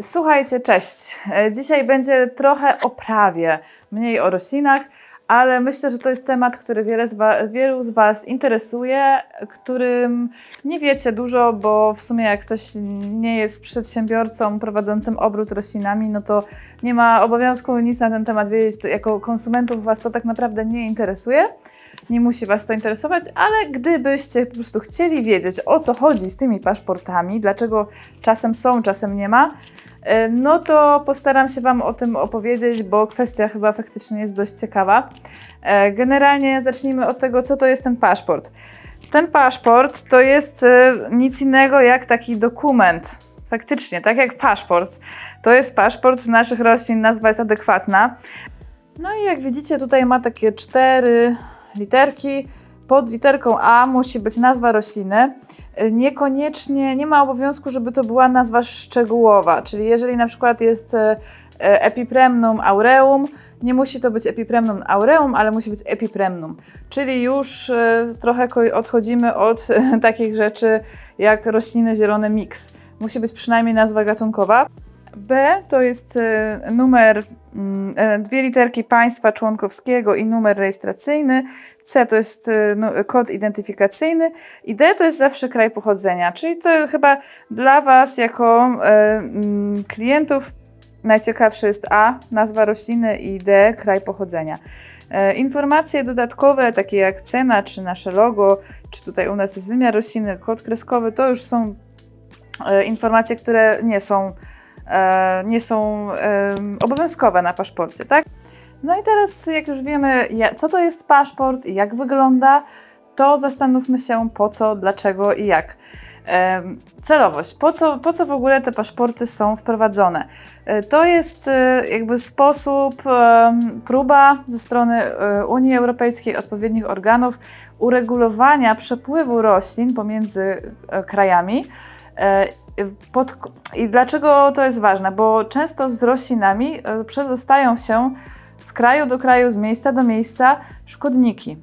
Słuchajcie, cześć. E, Dzisiaj będzie trochę o prawie, mniej o roślinach, ale myślę, że to jest temat, który wiele z wa- wielu z Was interesuje, którym nie wiecie dużo, bo w sumie jak ktoś nie jest przedsiębiorcą prowadzącym obrót roślinami, no to nie ma obowiązku nic na ten temat wiedzieć. Jako konsumentów Was to tak naprawdę nie interesuje. Nie musi Was to interesować, ale gdybyście po prostu chcieli wiedzieć, o co chodzi z tymi paszportami, dlaczego czasem są, czasem nie ma, no to postaram się Wam o tym opowiedzieć, bo kwestia chyba faktycznie jest dość ciekawa. E, Generalnie zacznijmy od tego, co to jest ten paszport. Ten paszport to jest e, nic innego jak taki dokument. Faktycznie, tak jak paszport. To jest paszport z naszych roślin, nazwa jest adekwatna. No i jak widzicie, tutaj ma takie cztery literki. Pod literką A musi być nazwa rośliny. Y, Niekoniecznie, nie ma obowiązku, żeby to była nazwa szczegółowa, czyli jeżeli na przykład jest e, e, epipremnum aureum, nie musi to być epipremnum aureum, ale musi być epipremnum. Czyli już trochę odchodzimy od takich rzeczy jak rośliny zielone mix. Musi być przynajmniej nazwa gatunkowa. B to jest e, numer, mm, dwie literki państwa członkowskiego i numer rejestracyjny. C to jest no, kod identyfikacyjny i D to jest zawsze kraj pochodzenia. Czyli to chyba dla Was jako e, mm, klientów najciekawsze jest A, nazwa rośliny i D, kraj pochodzenia. E, Informacje dodatkowe, takie jak cena, czy nasze logo, czy tutaj u nas jest wymiar rośliny, kod kreskowy, to już są e, informacje, które nie są, nie są e, obowiązkowe na paszporcie, tak? No i teraz, jak już wiemy, co to jest paszport i jak wygląda, to zastanówmy się po co, dlaczego i jak. Em, Celowość. Po co, po co w ogóle te paszporty są wprowadzone? E, To jest e, jakby sposób, próba ze strony e, Unii Europejskiej, odpowiednich organów uregulowania przepływu roślin pomiędzy e, krajami. Pod, I dlaczego to jest ważne? Bo często z roślinami e, przedostają się z kraju do kraju, z miejsca do miejsca szkodniki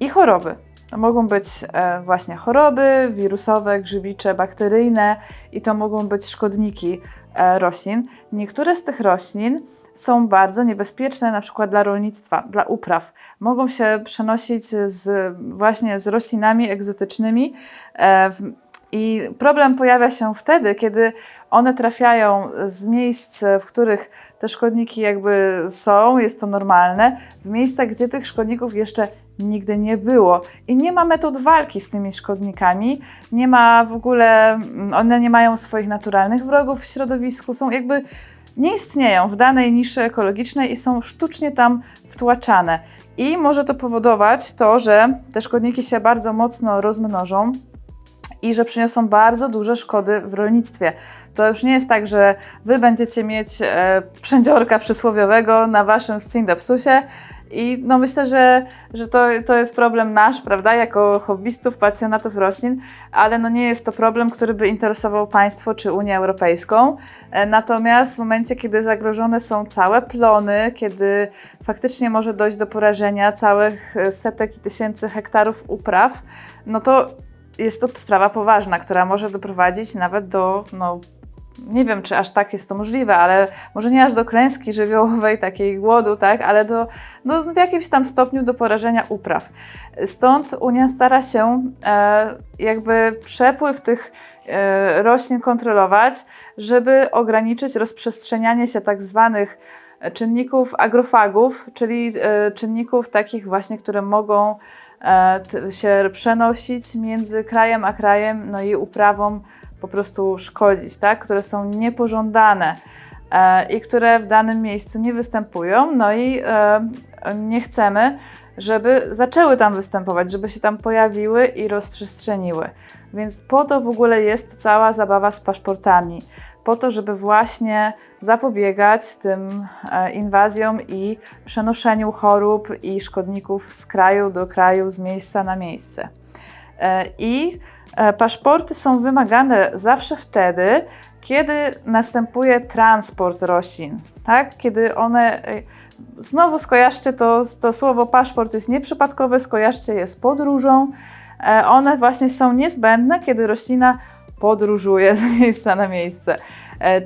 i choroby. To mogą być e, właśnie choroby wirusowe, grzybicze, bakteryjne i to mogą być szkodniki e, roślin. Niektóre z tych roślin są bardzo niebezpieczne, na przykład dla rolnictwa, dla upraw. Mogą się przenosić z, właśnie z roślinami egzotycznymi. I problem pojawia się wtedy, kiedy one trafiają z miejsc, w których te szkodniki jakby są, jest to normalne, w miejscach, gdzie tych szkodników jeszcze nigdy nie było. I nie ma metod walki z tymi szkodnikami, nie ma w ogóle, mm, one nie mają swoich naturalnych wrogów w środowisku, są jakby nie istnieją w danej niszy ekologicznej i są sztucznie tam wtłaczane. I może to powodować to, że te szkodniki się bardzo mocno rozmnożą i że przyniosą bardzo duże szkody w rolnictwie. To już nie jest tak, że wy będziecie mieć e, przędziorka przysłowiowego na waszym scindapsusie i no myślę, że, że to, to jest problem nasz, prawda, jako hobbystów, pasjonatów roślin, ale no nie jest to problem, który by interesował państwo czy Unię Europejską. E, Natomiast w momencie, kiedy zagrożone są całe plony, kiedy faktycznie może dojść do porażenia całych e, setek i tysięcy hektarów upraw, no to jest to sprawa poważna, która może doprowadzić nawet do, no, nie wiem, czy aż tak jest to możliwe, ale może nie aż do klęski żywiołowej, takiej głodu, tak, ale do, no, w jakimś tam stopniu do porażenia upraw. Stąd Unia stara się e, jakby przepływ tych e, roślin kontrolować, żeby ograniczyć rozprzestrzenianie się tak zwanych czynników agrofagów, czyli e, czynników takich właśnie, które mogą e, się przenosić między krajem a krajem, no i uprawom po prostu szkodzić, tak? które są niepożądane e, i które w danym miejscu nie występują, no i e, nie chcemy, żeby zaczęły tam występować, żeby się tam pojawiły i rozprzestrzeniły. Więc po to w ogóle jest cała zabawa z paszportami. Po to, żeby właśnie zapobiegać tym e, inwazjom i przenoszeniu chorób i szkodników z kraju do kraju, z miejsca na miejsce. E, I e, paszporty są wymagane zawsze wtedy, kiedy następuje transport roślin, tak? Kiedy one. Znowu skojarzcie to, to słowo paszport jest nieprzypadkowe, skojarzcie je z podróżą. One właśnie są niezbędne, kiedy roślina podróżuje z miejsca na miejsce.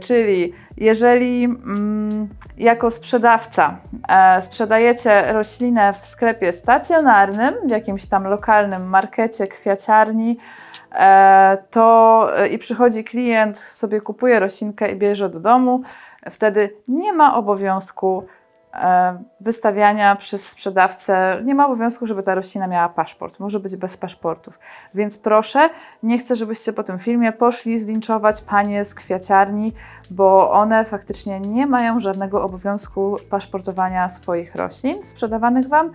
Czyli jeżeli mm, jako sprzedawca e, sprzedajecie roślinę w sklepie stacjonarnym, w jakimś tam lokalnym markecie, kwiaciarni, e, to e, i przychodzi klient, sobie kupuje roślinkę i bierze do domu, wtedy nie ma obowiązku wystawiania przez sprzedawcę, nie ma obowiązku, żeby ta roślina miała paszport. Może być bez paszportów. Więc proszę, nie chcę, żebyście po tym filmie poszli zlinczować panie z kwiaciarni, bo one faktycznie nie mają żadnego obowiązku paszportowania swoich roślin sprzedawanych wam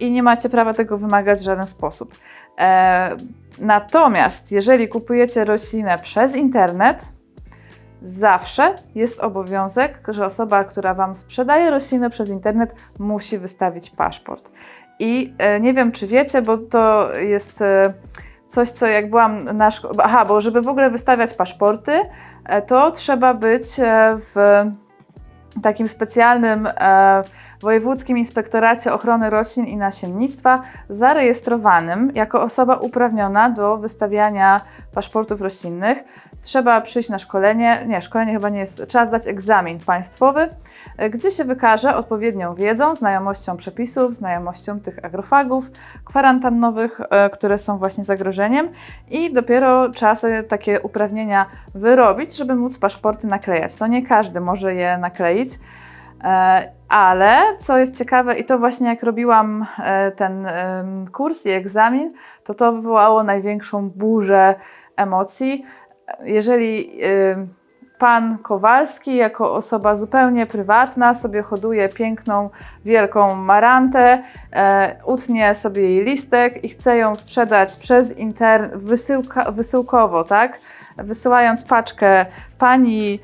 i nie macie prawa tego wymagać w żaden sposób. E, natomiast jeżeli kupujecie roślinę przez internet, zawsze jest obowiązek, że osoba, która Wam sprzedaje roślinę przez internet, musi wystawić paszport. I e, nie wiem, czy wiecie, bo to jest e, coś, co jak byłam na szkole. Aha, bo żeby w ogóle wystawiać paszporty, e, to trzeba być w takim specjalnym e, Wojewódzkim Inspektoracie Ochrony Roślin i Nasiennictwa zarejestrowanym jako osoba uprawniona do wystawiania paszportów roślinnych. Trzeba przyjść na szkolenie, nie, szkolenie chyba nie jest, trzeba zdać egzamin państwowy, e, gdzie się wykaże odpowiednią wiedzą, znajomością przepisów, znajomością tych agrofagów kwarantannowych, e, które są właśnie zagrożeniem i dopiero trzeba sobie takie uprawnienia wyrobić, żeby móc paszporty naklejać. To nie każdy może je nakleić. E, Ale co jest ciekawe, i to właśnie jak robiłam e, ten kurs i egzamin, to to wywołało największą burzę emocji. Jeżeli ym, pan Kowalski, jako osoba zupełnie prywatna, sobie hoduje piękną, wielką marantę, e, utnie sobie jej listek i chce ją sprzedać przez internet, wysyłkowo, tak? Wysyłając paczkę pani e,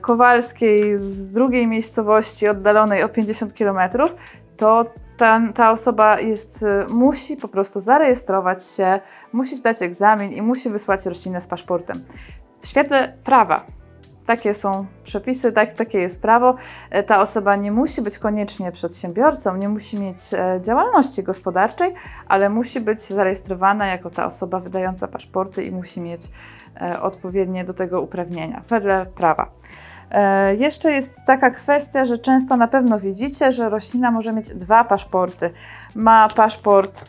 Kowalskiej z drugiej miejscowości oddalonej o 50 km, to ta, ta osoba jest, e, musi po prostu zarejestrować się, musi zdać egzamin i musi wysłać roślinę z paszportem. W świetle prawa. Takie są przepisy, tak, takie jest prawo. E, Ta osoba nie musi być koniecznie przedsiębiorcą, nie musi mieć e, działalności gospodarczej, ale musi być zarejestrowana jako ta osoba wydająca paszporty i musi mieć e, odpowiednie do tego uprawnienia wedle prawa. Jeszcze jest taka kwestia, że często na pewno widzicie, że roślina może mieć dwa paszporty. Ma paszport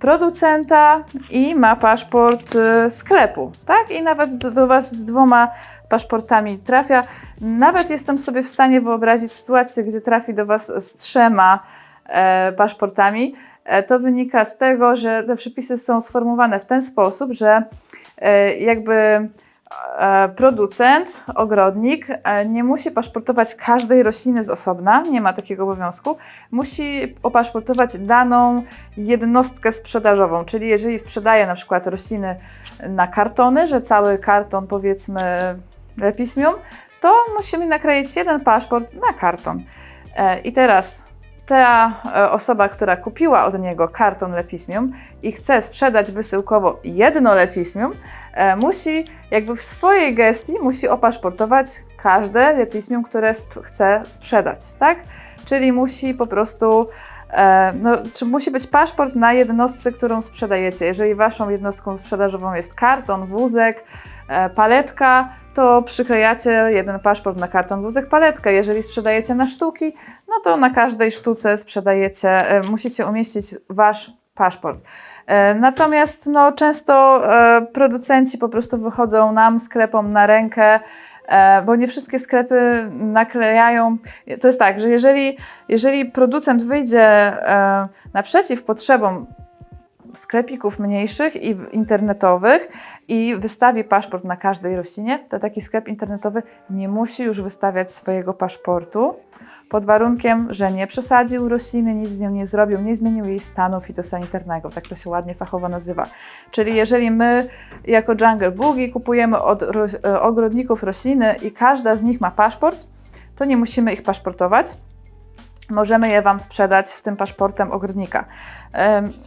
producenta i ma paszport e, sklepu, tak? I nawet do, do Was z dwoma paszportami trafia. Nawet jestem sobie w stanie wyobrazić sytuację, gdzie trafi do Was z trzema e, paszportami. E, to wynika z tego, że te przepisy są sformułowane w ten sposób, że e, jakby e, producent, ogrodnik e, nie musi paszportować każdej rośliny z osobna, nie ma takiego obowiązku. Musi opaszportować daną jednostkę sprzedażową, czyli jeżeli sprzedaje na przykład rośliny na kartony, że cały karton powiedzmy lepismium, to musimy nakleić jeden paszport na karton. E, I teraz ta e, osoba, która kupiła od niego karton lepismium i chce sprzedać wysyłkowo jedno lepismium, e, musi jakby w swojej gestii musi opaszportować każde lepismium, które sp- chce sprzedać, tak? Czyli musi po prostu e, no, czy musi być paszport na jednostce, którą sprzedajecie. Jeżeli waszą jednostką sprzedażową jest karton, wózek, paletka, to przyklejacie jeden paszport na karton, wózek, paletkę. Jeżeli sprzedajecie na sztuki, no to na każdej sztuce sprzedajecie, e, musicie umieścić wasz paszport. E, Natomiast no, często e, producenci po prostu wychodzą nam, sklepom na rękę, e, bo nie wszystkie sklepy naklejają. To jest tak, że jeżeli, jeżeli producent wyjdzie e, naprzeciw potrzebom sklepików mniejszych i internetowych i wystawi paszport na każdej roślinie, to taki sklep internetowy nie musi już wystawiać swojego paszportu pod warunkiem, że nie przesadził rośliny, nic z nią nie zrobił, nie zmienił jej stanu fitosanitarnego, tak to się ładnie fachowo nazywa. Czyli jeżeli my jako Jungle Boogie kupujemy od e, ogrodników rośliny i każda z nich ma paszport, to nie musimy ich paszportować. Możemy je Wam sprzedać z tym paszportem ogrodnika.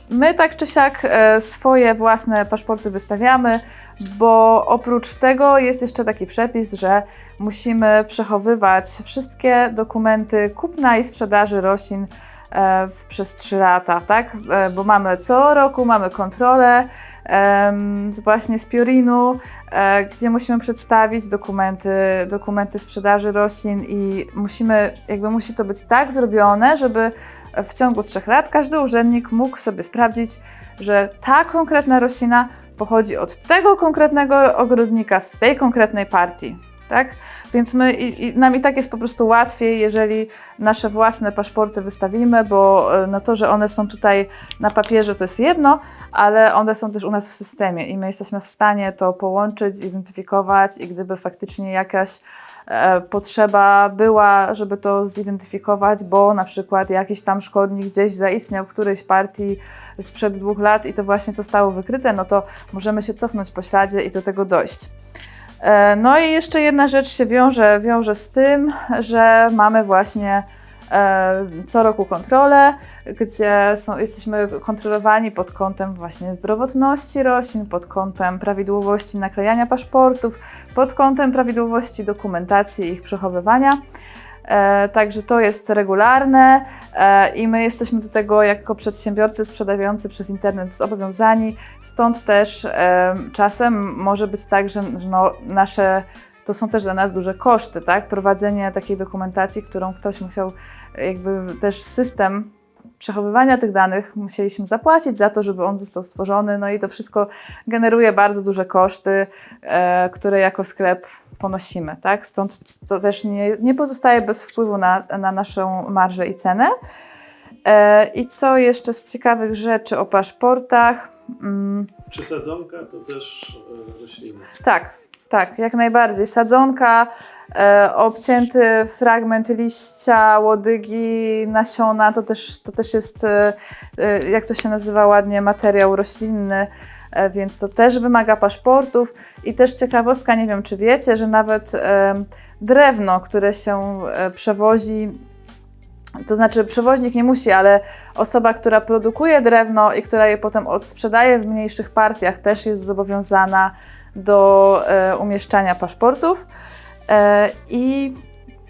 My tak czy siak e, swoje własne paszporty wystawiamy, bo oprócz tego jest jeszcze taki przepis, że musimy przechowywać wszystkie dokumenty kupna i sprzedaży roślin e, przez 3 lata, tak? E, Bo mamy co roku mamy kontrolę właśnie z Piorinu, e, gdzie musimy przedstawić dokumenty, dokumenty sprzedaży roślin i musimy, jakby musi to być tak zrobione, żeby w ciągu trzech lat każdy urzędnik mógł sobie sprawdzić, że ta konkretna roślina pochodzi od tego konkretnego ogrodnika z tej konkretnej partii. Tak? Więc my, i, i, nam i tak jest po prostu łatwiej, jeżeli nasze własne paszporty wystawimy, bo e, no to, że one są tutaj na papierze, to jest jedno, ale one są też u nas w systemie i my jesteśmy w stanie to połączyć, zidentyfikować i gdyby faktycznie jakaś e, potrzeba była, żeby to zidentyfikować, bo na przykład jakiś tam szkodnik gdzieś zaistniał w którejś partii sprzed dwóch lat i to właśnie zostało wykryte, no to możemy się cofnąć po śladzie i do tego dojść. E, No i jeszcze jedna rzecz się wiąże, wiąże z tym, że mamy właśnie e, co roku kontrolę, gdzie są, jesteśmy kontrolowani pod kątem właśnie zdrowotności roślin, pod kątem prawidłowości naklejania paszportów, pod kątem prawidłowości dokumentacji i ich przechowywania. E, także to jest regularne e, i my jesteśmy do tego jako przedsiębiorcy sprzedający przez internet zobowiązani. Stąd też e, czasem może być tak, że, no, nasze to są też dla nas duże koszty, tak? Prowadzenie takiej dokumentacji, którą ktoś musiał, jakby też system przechowywania tych danych musieliśmy zapłacić za to, żeby on został stworzony, no i to wszystko generuje bardzo duże koszty, e, które jako sklep ponosimy, tak? Stąd to też nie, nie pozostaje bez wpływu na, na naszą marżę i cenę. E, I co jeszcze z ciekawych rzeczy o paszportach? Mm, Czy sadzonka to też e, rośliny? tak, tak, jak najbardziej. Sadzonka, e, obcięty fragment liścia, łodygi, nasiona, to też, to też jest, e, e, jak to się nazywa ładnie, materiał roślinny, e, więc to też wymaga paszportów. I też ciekawostka, nie wiem czy wiecie, że nawet e, drewno, które się e, przewozi, to znaczy przewoźnik nie musi, ale osoba, która produkuje drewno i która je potem odsprzedaje w mniejszych partiach, też jest zobowiązana do e, umieszczania paszportów. E, I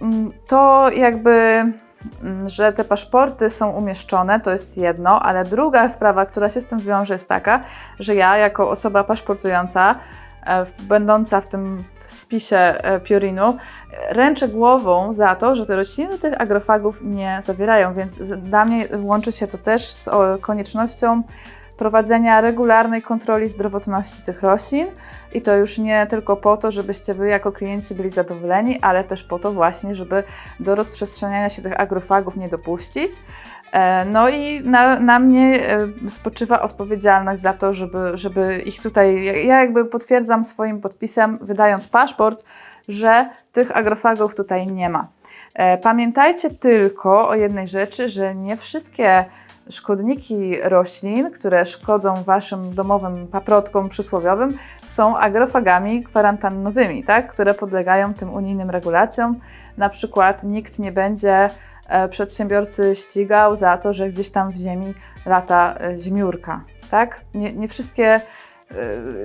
mm, to jakby, mm, że te paszporty są umieszczone, to jest jedno, ale druga sprawa, która się z tym wiąże, jest taka, że ja jako osoba paszportująca, e, będąca w tym spisie Piorinu, ręczę głową za to, że te rośliny tych agrofagów nie zawierają, więc dla mnie łączy się to też z koniecznością prowadzenia regularnej kontroli zdrowotności tych roślin i to już nie tylko po to, żebyście Wy jako klienci byli zadowoleni, ale też po to właśnie, żeby do rozprzestrzeniania się tych agrofagów nie dopuścić. E, No i na, na mnie e, spoczywa odpowiedzialność za to, żeby, żeby ich tutaj, ja jakby potwierdzam swoim podpisem, wydając paszport, że tych agrofagów tutaj nie ma. E, Pamiętajcie tylko o jednej rzeczy, że nie wszystkie szkodniki roślin, które szkodzą waszym domowym paprotkom przysłowiowym, są agrofagami kwarantannowymi, tak? które podlegają tym unijnym regulacjom. Na przykład nikt nie będzie e, przedsiębiorcy ścigał za to, że gdzieś tam w ziemi lata e, zimiurka. Tak? Nie, nie wszystkie. e,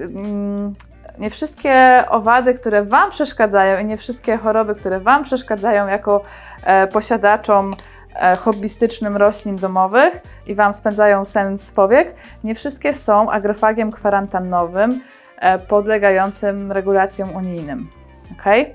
mm, Nie wszystkie owady, które Wam przeszkadzają i nie wszystkie choroby, które Wam przeszkadzają jako posiadaczom hobbystycznym roślin domowych i Wam spędzają sen z powiek, nie wszystkie są agrofagiem kwarantannowym e, podlegającym regulacjom unijnym. Okay?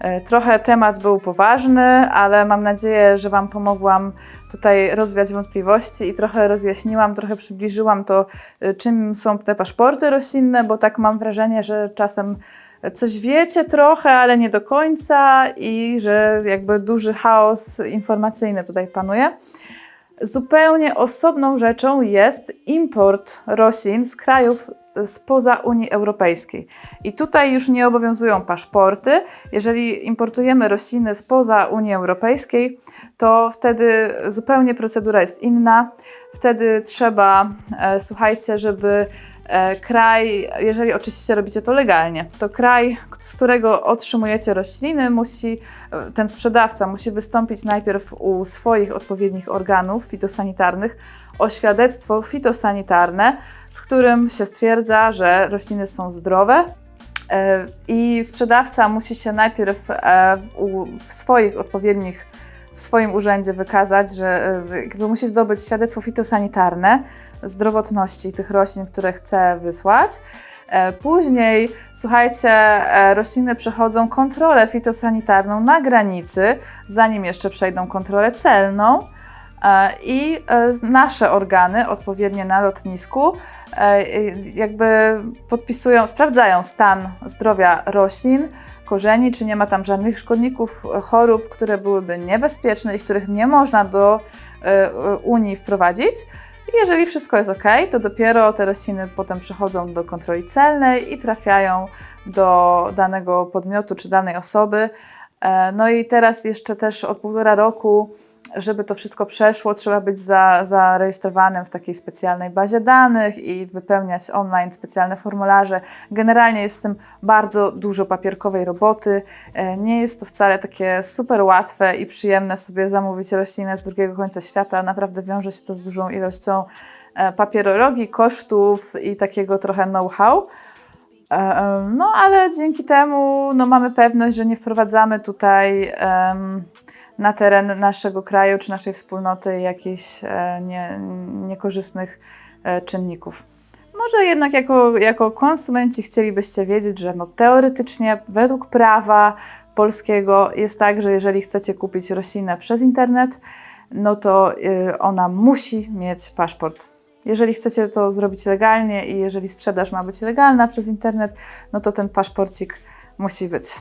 E, Trochę temat był poważny, ale mam nadzieję, że Wam pomogłam tutaj rozwiać wątpliwości i trochę rozjaśniłam, trochę przybliżyłam to, e, czym są te paszporty roślinne, bo tak mam wrażenie, że czasem coś wiecie trochę, ale nie do końca i że jakby duży chaos informacyjny tutaj panuje. Zupełnie osobną rzeczą jest import roślin z krajów spoza Unii Europejskiej. I tutaj już nie obowiązują paszporty. Jeżeli importujemy rośliny spoza Unii Europejskiej, to wtedy zupełnie procedura jest inna. Wtedy trzeba, e, słuchajcie, żeby kraj, jeżeli oczywiście robicie to legalnie, to kraj, z którego otrzymujecie rośliny, musi, e, ten sprzedawca musi wystąpić najpierw u swoich odpowiednich organów fitosanitarnych o świadectwo fitosanitarne, w którym się stwierdza, że rośliny są zdrowe. E, I sprzedawca musi się najpierw e, u, swoich odpowiednich w swoim urzędzie wykazać, że y, jakby musi zdobyć świadectwo fitosanitarne zdrowotności tych roślin, które chce wysłać. E, Później, słuchajcie, e, rośliny przechodzą kontrolę fitosanitarną na granicy, zanim jeszcze przejdą kontrolę celną. E, I e, nasze organy, odpowiednie na lotnisku, e, jakby podpisują, sprawdzają stan zdrowia roślin, korzeni, czy nie ma tam żadnych szkodników, e, chorób, które byłyby niebezpieczne i których nie można do e, e, Unii wprowadzić. Jeżeli wszystko jest ok, to dopiero te rośliny potem przechodzą do kontroli celnej i trafiają do danego podmiotu czy danej osoby. No i teraz jeszcze też od półtora roku, żeby to wszystko przeszło, trzeba być za, zarejestrowanym w takiej specjalnej bazie danych i wypełniać online specjalne formularze. Generalnie jest w tym bardzo dużo papierkowej roboty. E, Nie jest to wcale takie super łatwe i przyjemne sobie zamówić roślinę z drugiego końca świata. Naprawdę wiąże się to z dużą ilością e, papierologii, kosztów i takiego trochę know-how. E, No, ale dzięki temu no, mamy pewność, że nie wprowadzamy tutaj em, na teren naszego kraju czy naszej wspólnoty jakichś e, nie, niekorzystnych e, czynników. Może jednak jako, jako konsumenci chcielibyście wiedzieć, że no, teoretycznie według prawa polskiego jest tak, że jeżeli chcecie kupić roślinę przez internet, no to y, ona musi mieć paszport. Jeżeli chcecie to zrobić legalnie i jeżeli sprzedaż ma być legalna przez internet, no to ten paszporcik musi być.